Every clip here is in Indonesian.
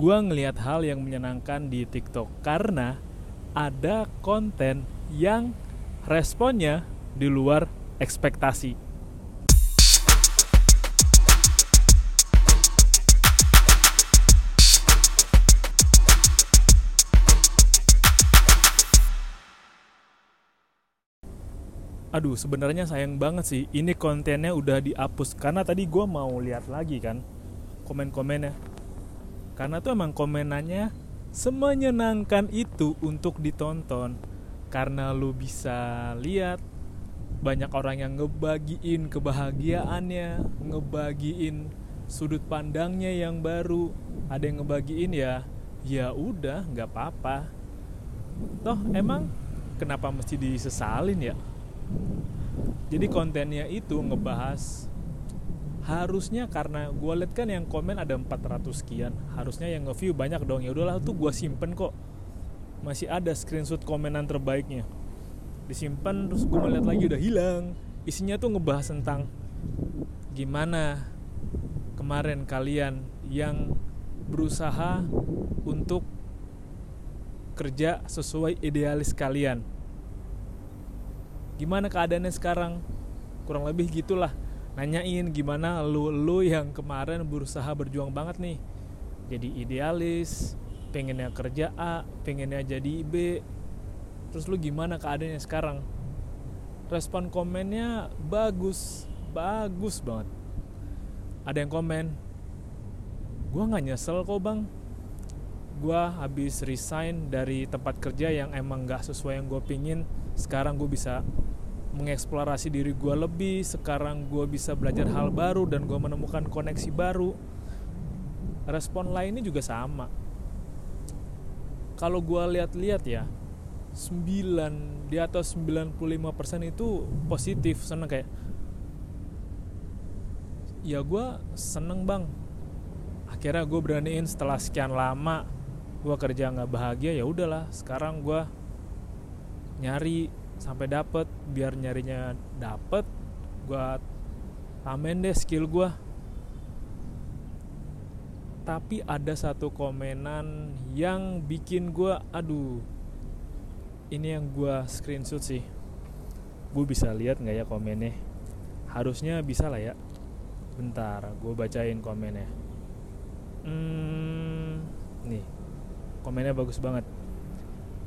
gue ngelihat hal yang menyenangkan di TikTok karena ada konten yang responnya di luar ekspektasi. Aduh, sebenarnya sayang banget sih. Ini kontennya udah dihapus karena tadi gue mau lihat lagi kan komen-komennya. Karena tuh emang komenannya semenyenangkan itu untuk ditonton. Karena lu bisa lihat banyak orang yang ngebagiin kebahagiaannya, ngebagiin sudut pandangnya yang baru. Ada yang ngebagiin ya, ya udah nggak apa-apa. Toh emang kenapa mesti disesalin ya? jadi kontennya itu ngebahas harusnya karena gue liat kan yang komen ada 400 sekian. Harusnya yang nge-view banyak dong. Ya udahlah tuh gue simpen kok. Masih ada screenshot komenan terbaiknya. Disimpan terus gue melihat lagi udah hilang. Isinya tuh ngebahas tentang gimana kemarin kalian yang berusaha untuk kerja sesuai idealis kalian. Gimana keadaannya sekarang? Kurang lebih gitulah nanyain gimana lu lu yang kemarin berusaha berjuang banget nih. Jadi idealis pengennya kerja A pengennya jadi B. Terus lu gimana keadaannya sekarang? Respon komennya bagus bagus banget. Ada yang komen gue nggak nyesel kok bang. Gue habis resign dari tempat kerja yang emang gak sesuai yang gue pingin. Sekarang gue bisa mengeksplorasi diri gue lebih sekarang gue bisa belajar hal baru dan gue menemukan koneksi baru. Respon lainnya juga sama. Kalau gue lihat-lihat ya 9 di atas 95% itu positif seneng kayak ya gue seneng bang. Akhirnya gue beraniin setelah sekian lama gue kerja nggak bahagia ya udahlah sekarang gue nyari sampai dapet biar nyarinya dapet gue tambahin deh skill gue tapi ada satu komenan yang bikin gue aduh ini yang gue screenshot sih. Gue bisa lihat nggak ya komennya? Harusnya bisa lah ya. Bentar gue bacain komennya. Hmm, nih komennya bagus banget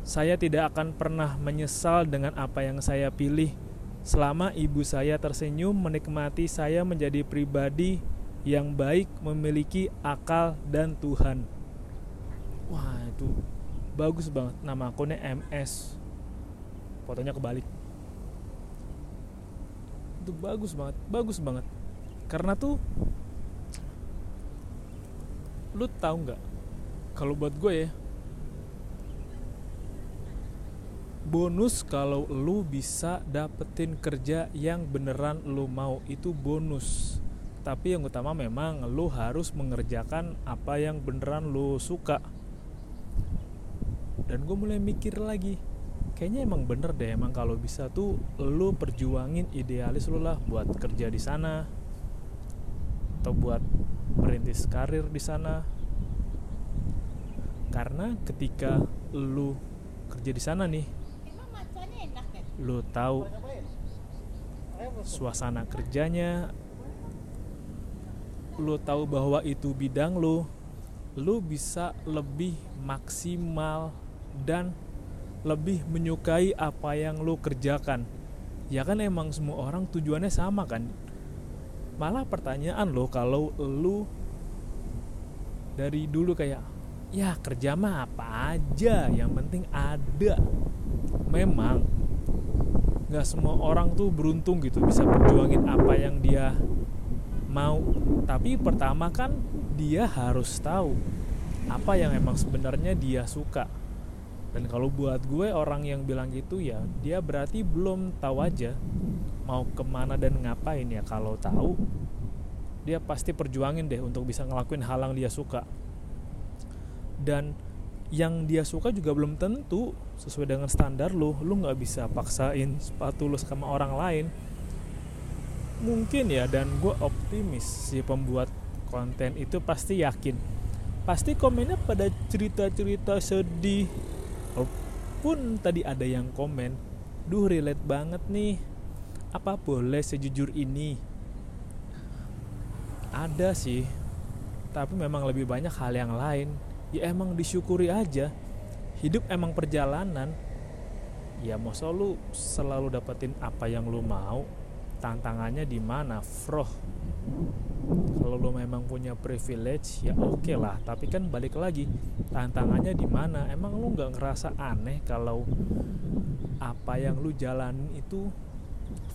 saya tidak akan pernah menyesal dengan apa yang saya pilih selama ibu saya tersenyum menikmati saya menjadi pribadi yang baik memiliki akal dan Tuhan. Wah, itu bagus banget nama akunnya MS. Fotonya kebalik. Itu bagus banget, bagus banget. Karena tuh lu tahu nggak kalau buat gue ya bonus kalau lu bisa dapetin kerja yang beneran lu mau. Itu bonus. Tapi yang utama memang lu harus mengerjakan apa yang beneran lu suka. Dan gue mulai mikir lagi kayaknya emang bener deh emang kalau bisa tuh lu perjuangin idealis lu lah buat kerja di sana atau buat merintis karir di sana. Karena ketika lu kerja di sana nih lu tahu suasana kerjanya lu tahu bahwa itu bidang lu lu bisa lebih maksimal dan lebih menyukai apa yang lu kerjakan. Ya kan emang semua orang tujuannya sama kan? Malah pertanyaan lo kalau lu dari dulu kayak ya kerja mah apa aja yang penting ada. Memang nggak semua orang tuh beruntung gitu bisa perjuangin apa yang dia mau. Tapi pertama kan dia harus tahu apa yang emang sebenarnya dia suka. Dan kalau buat gue orang yang bilang gitu ya dia berarti belum tahu aja mau ke mana dan ngapain ya. Kalau tahu dia pasti perjuangin deh untuk bisa ngelakuin hal yang dia suka. Dan yang dia suka juga belum tentu sesuai dengan standar lo lo nggak bisa paksain sepatu lo sama orang lain. Mungkin ya dan gue optimis si pembuat konten itu pasti yakin. Pasti komennya pada cerita-cerita sedih. Pun tadi ada yang komen duh relate banget nih. Apa boleh sejujur ini? Ada sih tapi memang lebih banyak hal yang lain ya emang disyukuri aja. Hidup emang perjalanan. Ya mau lu selalu dapetin apa yang lu mau tantangannya di mana froh. Kalau lo memang punya privilege ya oke okay lah. Tapi kan balik lagi tantangannya di mana? Emang lo nggak ngerasa aneh kalau apa yang lu jalanin itu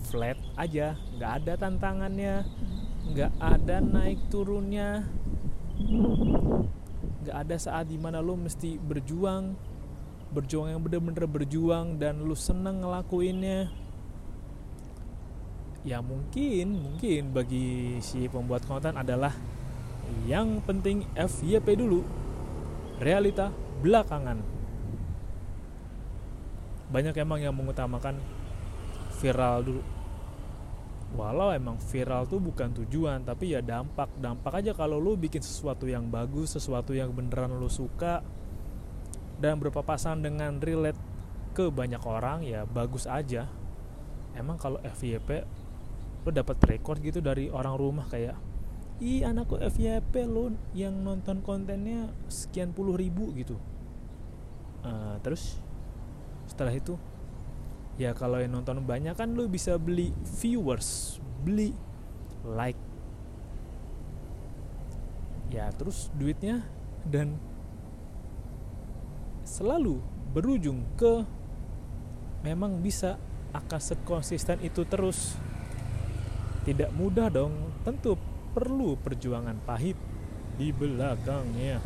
flat aja? Nggak ada tantangannya nggak ada naik turunnya nggak ada saat di mana lo mesti berjuang berjuang yang bener-bener berjuang dan lu seneng ngelakuinnya. Ya mungkin mungkin bagi si pembuat konten adalah yang penting FYP dulu realita belakangan. Banyak emang yang mengutamakan viral dulu walau emang viral tuh bukan tujuan tapi ya dampak. Dampak aja kalau lu bikin sesuatu yang bagus sesuatu yang beneran lu suka dan berpapasan dengan relate ke banyak orang ya bagus aja. Emang kalau FYP lo dapat record gitu dari orang rumah kayak ih anakku FYP lo yang nonton kontennya sekian puluh ribu gitu. Uh, terus setelah itu ya kalau yang nonton banyak kan lo bisa beli viewers beli like. Ya terus duitnya dan selalu berujung ke memang bisa akan sekonsisten itu terus. Tidak mudah dong, tentu perlu perjuangan pahit di belakangnya.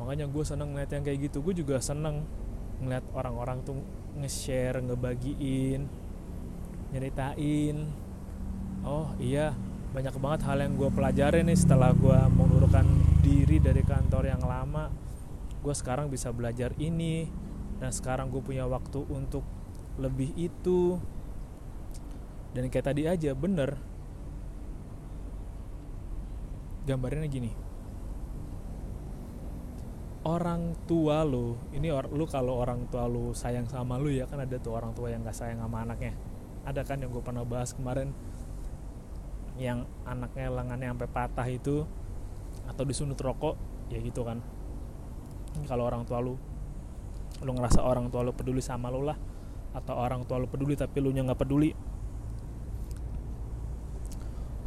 Makanya gue seneng ngeliat yang kayak gitu, gue juga seneng ngeliat orang-orang tuh nge-share, ngebagiin, nyeritain. Oh iya, banyak banget hal yang gue pelajarin nih setelah gue mengundurkan diri dari kantor yang lama. Gue sekarang bisa belajar ini, dan sekarang gue punya waktu untuk lebih itu dan kayak tadi aja bener gambarnya gini orang tua lo ini or, lu kalau orang tua lu sayang sama lu ya kan ada tuh orang tua yang gak sayang sama anaknya. Ada kan yang gue pernah bahas kemarin yang anaknya lengannya sampai patah itu atau disunut rokok ya gitu kan. Kalau orang tua lu lu ngerasa orang tua lu peduli sama lu lah atau orang tua lu peduli tapi lu nya nggak peduli.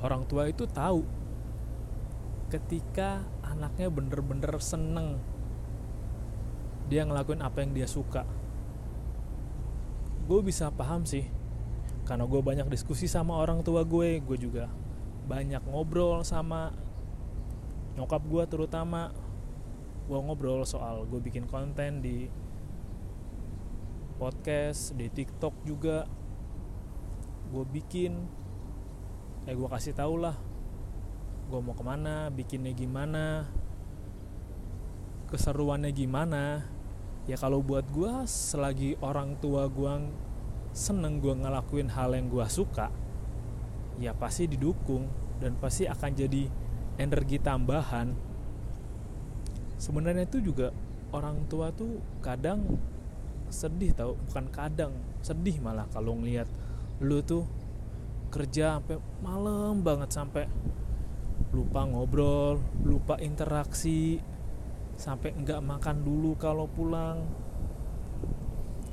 Orang tua itu tahu ketika anaknya bener-bener seneng dia ngelakuin apa yang dia suka. Gue bisa paham sih karena gue banyak diskusi sama orang tua gue gue juga banyak ngobrol sama nyokap gue terutama. Gue ngobrol soal gue bikin konten di podcast di tiktok juga. Gue bikin eh gue kasih tau lah gue mau ke mana bikinnya gimana keseruannya gimana? Ya kalau buat gue selagi orang tua gue seneng gue ngelakuin hal yang gue suka ya pasti didukung dan pasti akan jadi energi tambahan. Sebenarnya itu juga orang tua tuh kadang sedih tau bukan kadang sedih malah kalau ngelihat lu tuh kerja sampai malam banget sampai lupa ngobrol lupa interaksi sampai enggak makan dulu kalau pulang.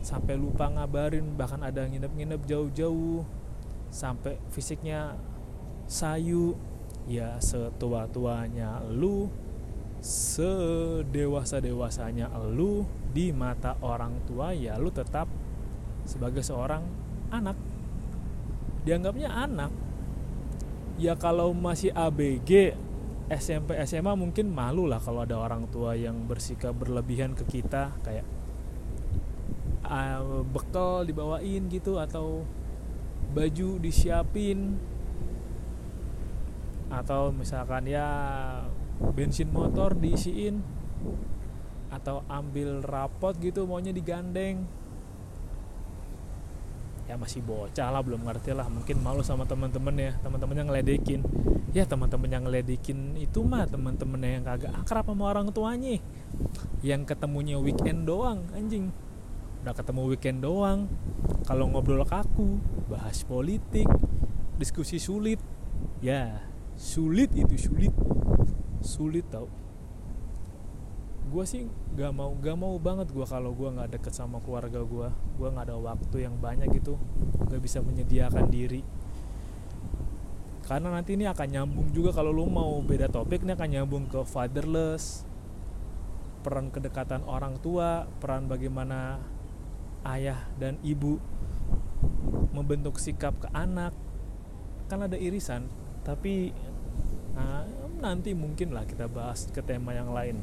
Sampai lupa ngabarin bahkan ada nginep-nginep jauh-jauh. Sampai fisiknya sayu. Ya setua-tuanya lu sedewasa-dewasanya lu di mata orang tua ya lu tetap sebagai seorang anak. Dianggapnya anak. Ya kalau masih ABG SMP SMA mungkin malu lah kalau ada orang tua yang bersikap berlebihan ke kita kayak uh, bekal dibawain gitu atau baju disiapin. Atau misalkan ya bensin motor diisiin atau ambil rapot gitu maunya digandeng. Ya masih bocah lah belum ngerti lah. Mungkin malu sama teman-teman ya teman-temannya ngeledekin ya teman-teman yang ngeledekin itu mah teman-teman yang kagak akrab sama orang tuanya. Yang ketemunya weekend doang anjing. Udah ketemu weekend doang. Kalau ngobrol kaku bahas politik diskusi sulit. Ya sulit itu sulit. Sulit tau. Gue sih gak mau gak mau banget gue kalau gue nggak deket sama keluarga gue gue nggak ada waktu yang banyak gitu. Gak bisa menyediakan diri karena nanti ini akan nyambung juga kalau lo mau beda topik ini akan nyambung ke fatherless peran kedekatan orang tua peran bagaimana ayah dan ibu membentuk sikap ke anak. Kan ada irisan tapi nah, nanti mungkin lah kita bahas ke tema yang lain.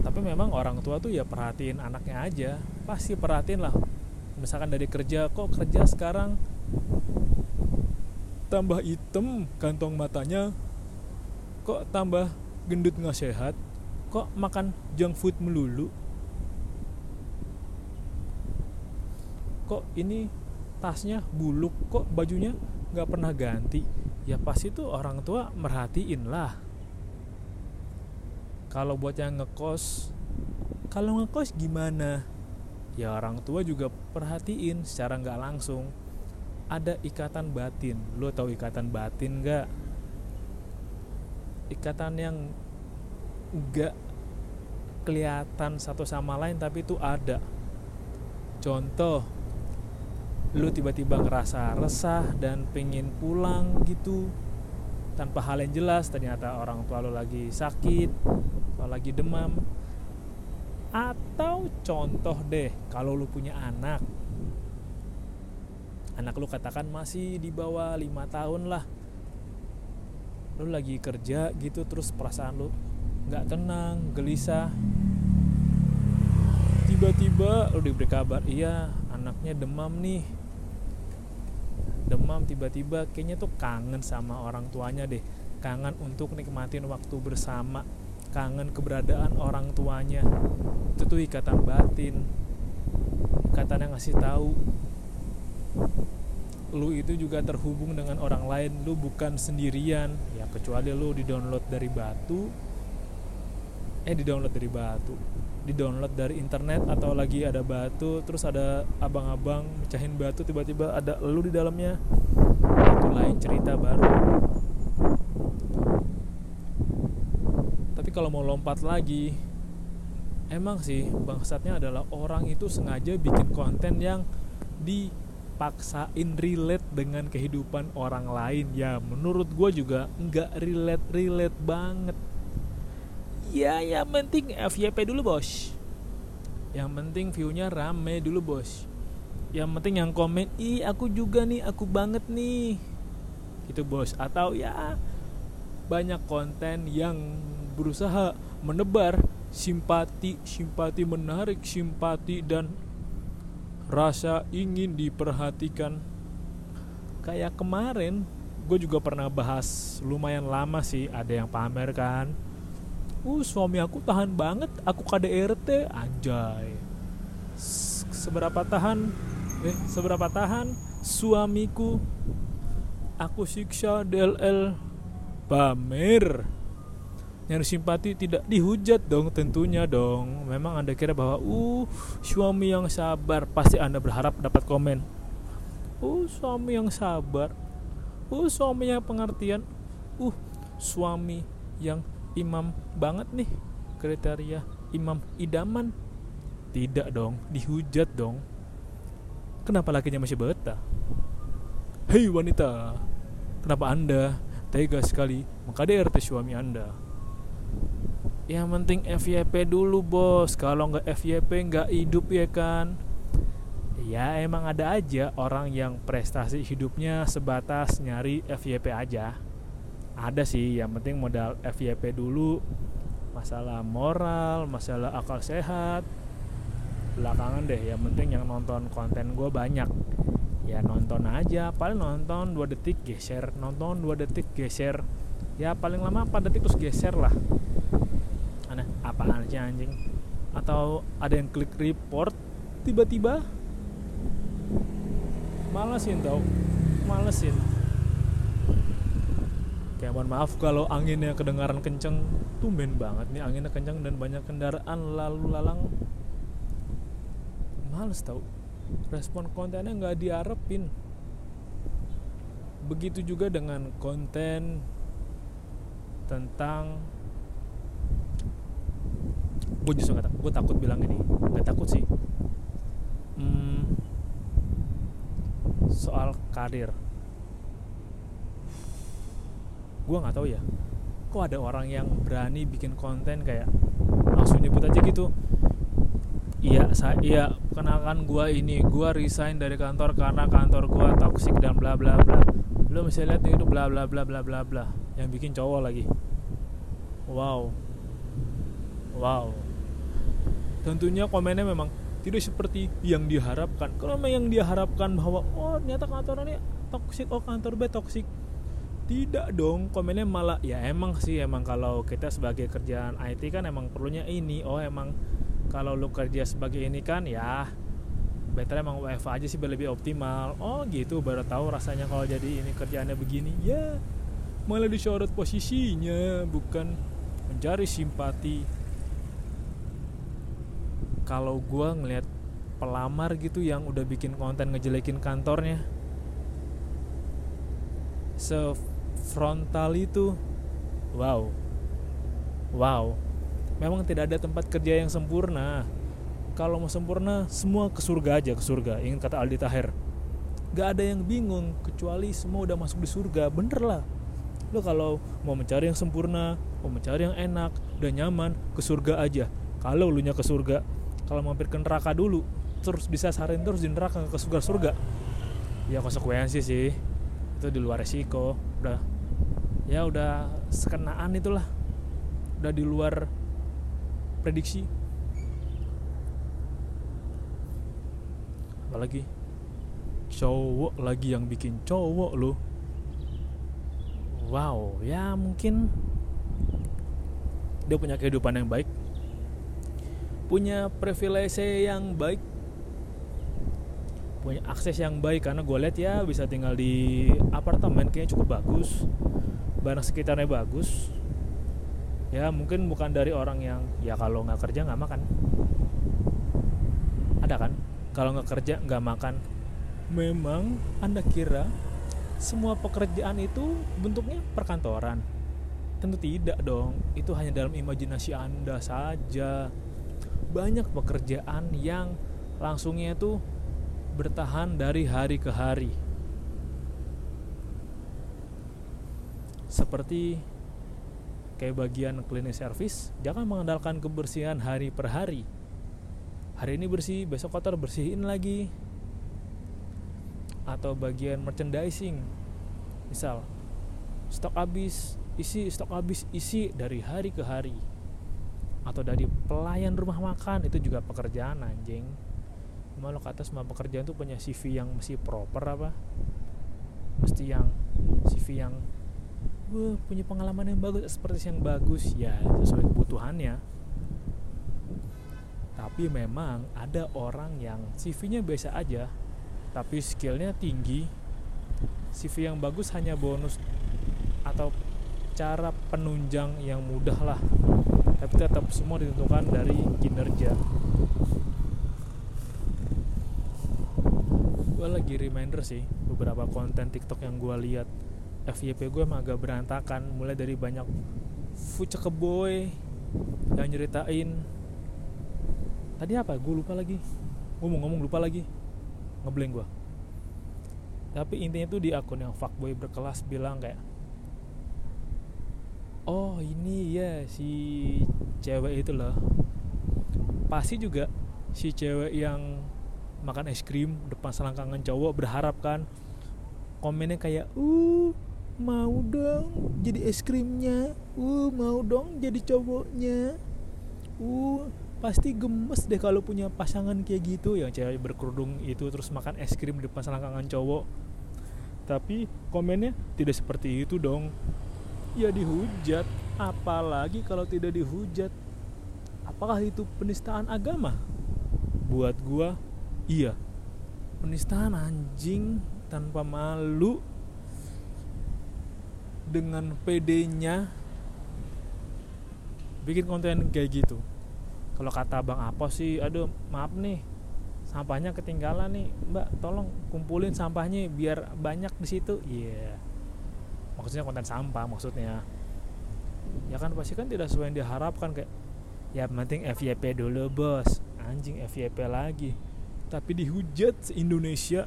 Tapi memang orang tua tuh ya perhatiin anaknya aja pasti perhatiin lah. Misalkan dari kerja kok kerja sekarang tambah hitam kantong matanya. Kok tambah gendut nggak sehat? Kok makan junk food melulu? Kok ini tasnya buluk kok bajunya nggak pernah ganti? Ya pasti tuh orang tua merhatiin lah. Kalau buat yang ngekos kalau ngekos gimana? Ya orang tua juga perhatiin secara nggak langsung ada ikatan batin. Lo tahu ikatan batin nggak? Ikatan yang nggak kelihatan satu sama lain tapi itu ada. Contoh lu tiba-tiba ngerasa resah dan pengen pulang gitu tanpa hal yang jelas ternyata orang tua lo lagi sakit atau lagi demam. Atau contoh deh kalau lu punya anak anak lu katakan masih di bawah lima tahun lah. Lu lagi kerja gitu terus perasaan lu nggak tenang gelisah. Tiba-tiba lu diberi kabar iya anaknya demam nih. Demam tiba-tiba kayaknya tuh kangen sama orang tuanya deh. Kangen untuk nikmatin waktu bersama. Kangen keberadaan orang tuanya. Itu tuh ikatan batin. Ikatan yang ngasih tahu lu itu juga terhubung dengan orang lain. Lu bukan sendirian. Ya kecuali lu di download dari batu. Eh di download dari batu. Di download dari internet atau lagi ada batu terus ada abang-abang mecahin batu tiba-tiba ada lu di dalamnya. Itu lain cerita baru. Tapi kalau mau lompat lagi emang sih bangsatnya adalah orang itu sengaja bikin konten yang dipaksain relate dengan kehidupan orang lain. Ya menurut gue juga nggak relate relate banget. Ya yang penting FYP dulu bos. Yang penting viewnya rame dulu bos. Yang penting yang komen ih aku juga nih aku banget nih. Gitu bos. Atau ya banyak konten yang berusaha menebar simpati simpati menarik simpati dan rasa ingin diperhatikan. Kayak kemarin gue juga pernah bahas lumayan lama sih ada yang pamer kan. Uh suami aku tahan banget aku KDRT anjay. Seberapa tahan? Eh seberapa tahan? Suamiku aku siksa DLL pamer nyari simpati tidak dihujat dong tentunya dong. Memang anda kira bahwa uh suami yang sabar. Pasti anda berharap dapat komen. Uh suami yang sabar. Uh suami yang pengertian. Uh suami yang imam banget nih. Kriteria imam idaman. Tidak dong dihujat dong. Kenapa lakinya masih betah? Hei wanita. Kenapa anda tega sekali mengkdrt suami anda yang penting FYP dulu bos. Kalau nggak FYP nggak hidup ya kan? Ya emang ada aja orang yang prestasi hidupnya sebatas nyari FYP aja. Ada sih yang penting modal FYP dulu. Masalah moral masalah akal sehat. Belakangan deh yang penting yang nonton konten gue banyak. Ya nonton aja. Paling nonton 2 detik geser. Nonton 2 detik geser. Ya paling lama 4 detik terus geser lah apaan aja anjing? Atau ada yang klik report tiba-tiba? Malesin tau. Malesin. Mohon maaf kalau anginnya kedengaran kenceng. Tumben banget nih anginnya kenceng dan banyak kendaraan lalu lalang. Males tau. Respon kontennya nggak diharapin. Begitu juga dengan konten tentang gue justru gak, gue takut bilang ini nggak takut sih. Hmm, soal karir. Gue nggak tahu ya. Kok ada orang yang berani bikin konten kayak langsung nyebut aja gitu? Iya saya iya. Kenalkan gue ini. Gue resign dari kantor karena kantor gue toxic dan bla bla bla. Lo bisa lihat itu bla bla bla bla bla bla. Yang bikin cowok lagi. Wow. Wow tentunya komennya memang tidak seperti yang diharapkan. Kalau memang yang diharapkan bahwa oh ternyata kantor ini toxic oh kantor B toxic. Tidak dong komennya malah ya emang sih emang kalau kita sebagai kerjaan IT kan emang perlunya ini. Oh emang kalau lu kerja sebagai ini kan ya better emang WFA aja sih lebih optimal. Oh gitu baru tahu rasanya kalau jadi ini kerjaannya begini. Ya malah disorot posisinya bukan mencari simpati kalau gue ngelihat pelamar gitu yang udah bikin konten ngejelekin kantornya se frontal itu wow wow. Memang tidak ada tempat kerja yang sempurna. Kalau mau sempurna semua ke surga aja ke surga. Ingin kata Aldi Taher. Gak ada yang bingung kecuali semua udah masuk di surga. Bener lah. Lo kalau mau mencari yang sempurna mau mencari yang enak dan nyaman ke surga aja. Kalau lu nya ke surga kalau mampir ke neraka dulu terus bisa sarin terus di neraka ke surga surga. Ya konsekuensi sih. Itu di luar resiko udah. Ya udah sekenaan itulah. Udah di luar prediksi. Apalagi? Cowok lagi yang bikin cowok lo wow ya mungkin dia punya kehidupan yang baik punya privilege yang baik? Punya akses yang baik karena gue lihat ya bisa tinggal di apartemen kayaknya cukup bagus. Barang sekitarnya bagus. Ya mungkin bukan dari orang yang ya kalau nggak kerja nggak makan. Ada kan? Kalau nggak kerja nggak makan. Memang anda kira semua pekerjaan itu bentuknya perkantoran? Tentu tidak dong. Itu hanya dalam imajinasi anda saja banyak pekerjaan yang langsungnya itu bertahan dari hari ke hari. Seperti kayak bagian cleaning service jangan mengandalkan kebersihan hari per hari. Hari ini bersih besok kotor bersihin lagi. Atau bagian merchandising. Misal stok habis isi stok habis isi dari hari ke hari atau dari pelayan rumah makan itu juga pekerjaan anjing. Malu kata semua pekerjaan itu punya CV yang mesti proper apa? Mesti yang CV yang gue punya pengalaman yang bagus. Seperti yang bagus ya sesuai kebutuhannya. Tapi memang ada orang yang CV-nya biasa aja tapi skillnya tinggi. CV yang bagus hanya bonus atau cara penunjang yang mudah lah tapi tetap semua ditentukan dari kinerja. Gue lagi reminder sih beberapa konten TikTok yang gue lihat FYP gue emang agak berantakan. Mulai dari banyak fucek boy yang nyeritain. Tadi apa? Gue lupa lagi. Ngomong-ngomong lupa lagi. Ngeblank gue tapi intinya tuh di akun yang fuckboy berkelas bilang kayak oh ini ya si cewek itu loh pasti juga si cewek yang makan es krim depan selangkangan cowok berharap kan komennya kayak uh mau dong jadi es krimnya. Uh mau dong jadi cowoknya. Uh pasti gemes deh kalau punya pasangan kayak gitu. Yang cewek berkerudung itu terus makan es krim depan selangkangan cowok. Tapi komennya tidak seperti itu dong ya dihujat apalagi kalau tidak dihujat. Apakah itu penistaan agama? Buat gua iya. Penistaan anjing tanpa malu dengan PD-nya bikin konten kayak gitu. Kalau kata bang apa sih aduh maaf nih sampahnya ketinggalan nih. Mbak tolong kumpulin sampahnya biar banyak di situ. Iya. yeah. Maksudnya konten sampah maksudnya. Ya kan pasti kan tidak sesuai yang diharapkan kayak ya penting FYP dulu bos. Anjing FYP lagi. Tapi dihujat Indonesia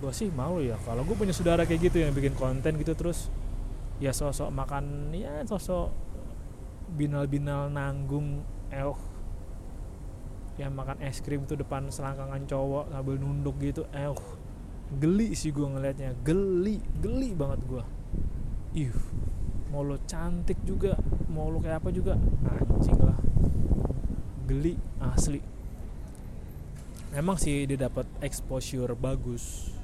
gue sih mau ya kalau gue punya saudara kayak gitu yang bikin konten gitu terus ya sosok makan ya sosok binal-binal nanggung eh yang makan es krim tuh depan selangkangan cowok sambil nunduk gitu eh geli sih gue ngelihatnya geli geli banget gue ih mau lo cantik juga mau lo kayak apa juga anjing lah. Geli asli. Memang sih dia dapat exposure bagus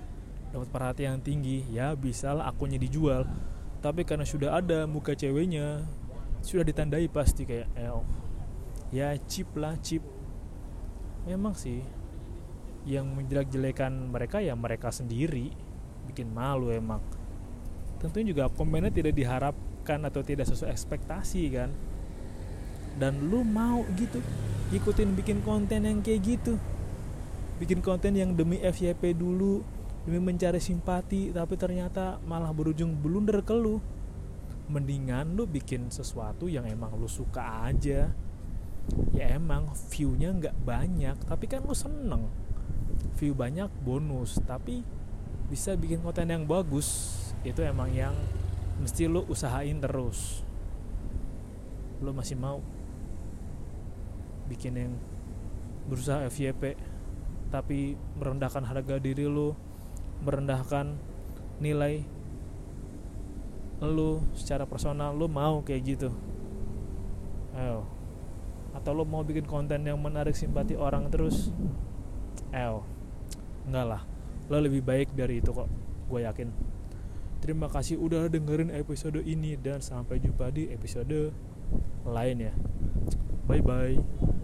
dapat perhatian tinggi ya bisa lah akunnya dijual. Tapi karena sudah ada muka ceweknya sudah ditandai pasti kayak L ya chip lah chip memang sih yang menjelek-jelekan mereka ya mereka sendiri bikin malu emang tentunya juga komennya tidak diharapkan atau tidak sesuai ekspektasi kan? Dan lu mau gitu ikutin bikin konten yang kayak gitu. Bikin konten yang demi FYP dulu demi mencari simpati tapi ternyata malah berujung blunder ke lu. Mendingan lu bikin sesuatu yang emang lu suka aja. Ya emang viewnya nggak banyak tapi kan lu seneng. View banyak bonus. Tapi bisa bikin konten yang bagus itu emang yang mesti lu usahain terus. Lu masih mau bikin yang berusaha FYP tapi merendahkan harga diri lu merendahkan nilai lu secara personal lu mau kayak gitu. Ayo atau lu mau bikin konten yang menarik simpati orang terus? Ayo enggak lah. Lo lebih baik dari itu kok gue yakin terima kasih udah dengerin episode ini dan sampai jumpa di episode lain ya bye bye